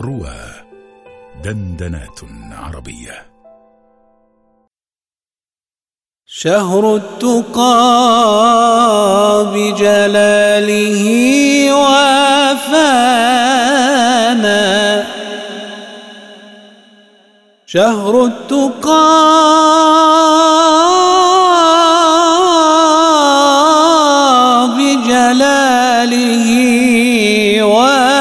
روى دندنات عربية. شهر التقى بجلاله وافانا. شهر التقى بجلاله وافانا.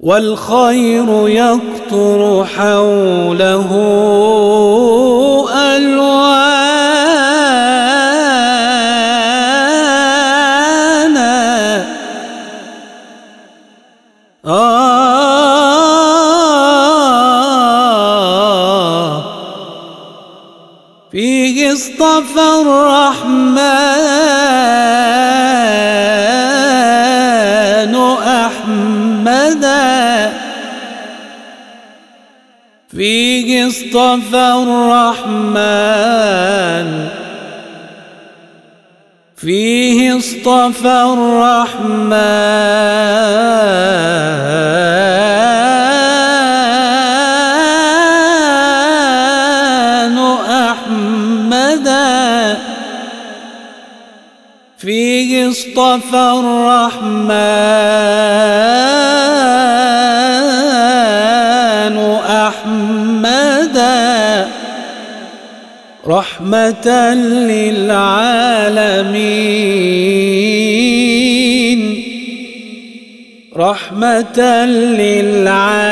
والخير يقطر حوله ألوانا. آه. فيه اصطفى الرحمن. فيه اصطفى الرحمن. فيه اصطفى الرحمن أحمدا فيه اصطفى الرحمن. أحمدا رحمة للعالمين. رحمة للعالمين.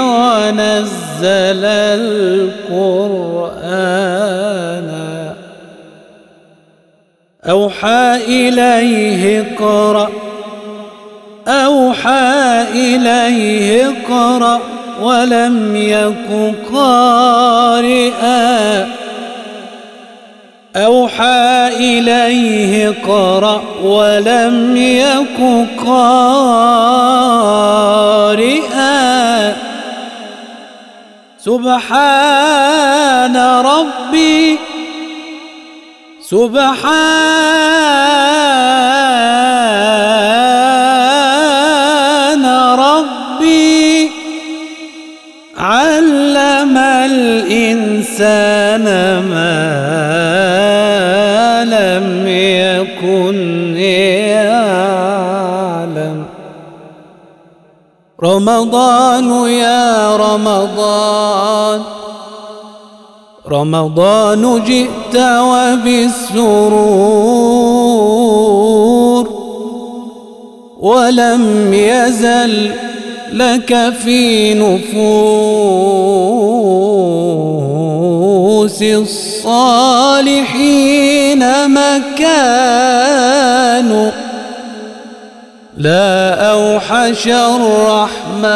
ونزل القرآن. أوحى إليه اقرأ. أوحى إليه اقرأ ولم يك قارئا. أوحى إليه اقرأ ولم يك قارئا. سبحان ربي سبحان ربي علم الإنسان ما لم يكن يعلم. رمضان يا رمضان رمضان جئت وبالسرور ولم يزل لك في نفوس الصالحين مكان. لا أوحش الرحمن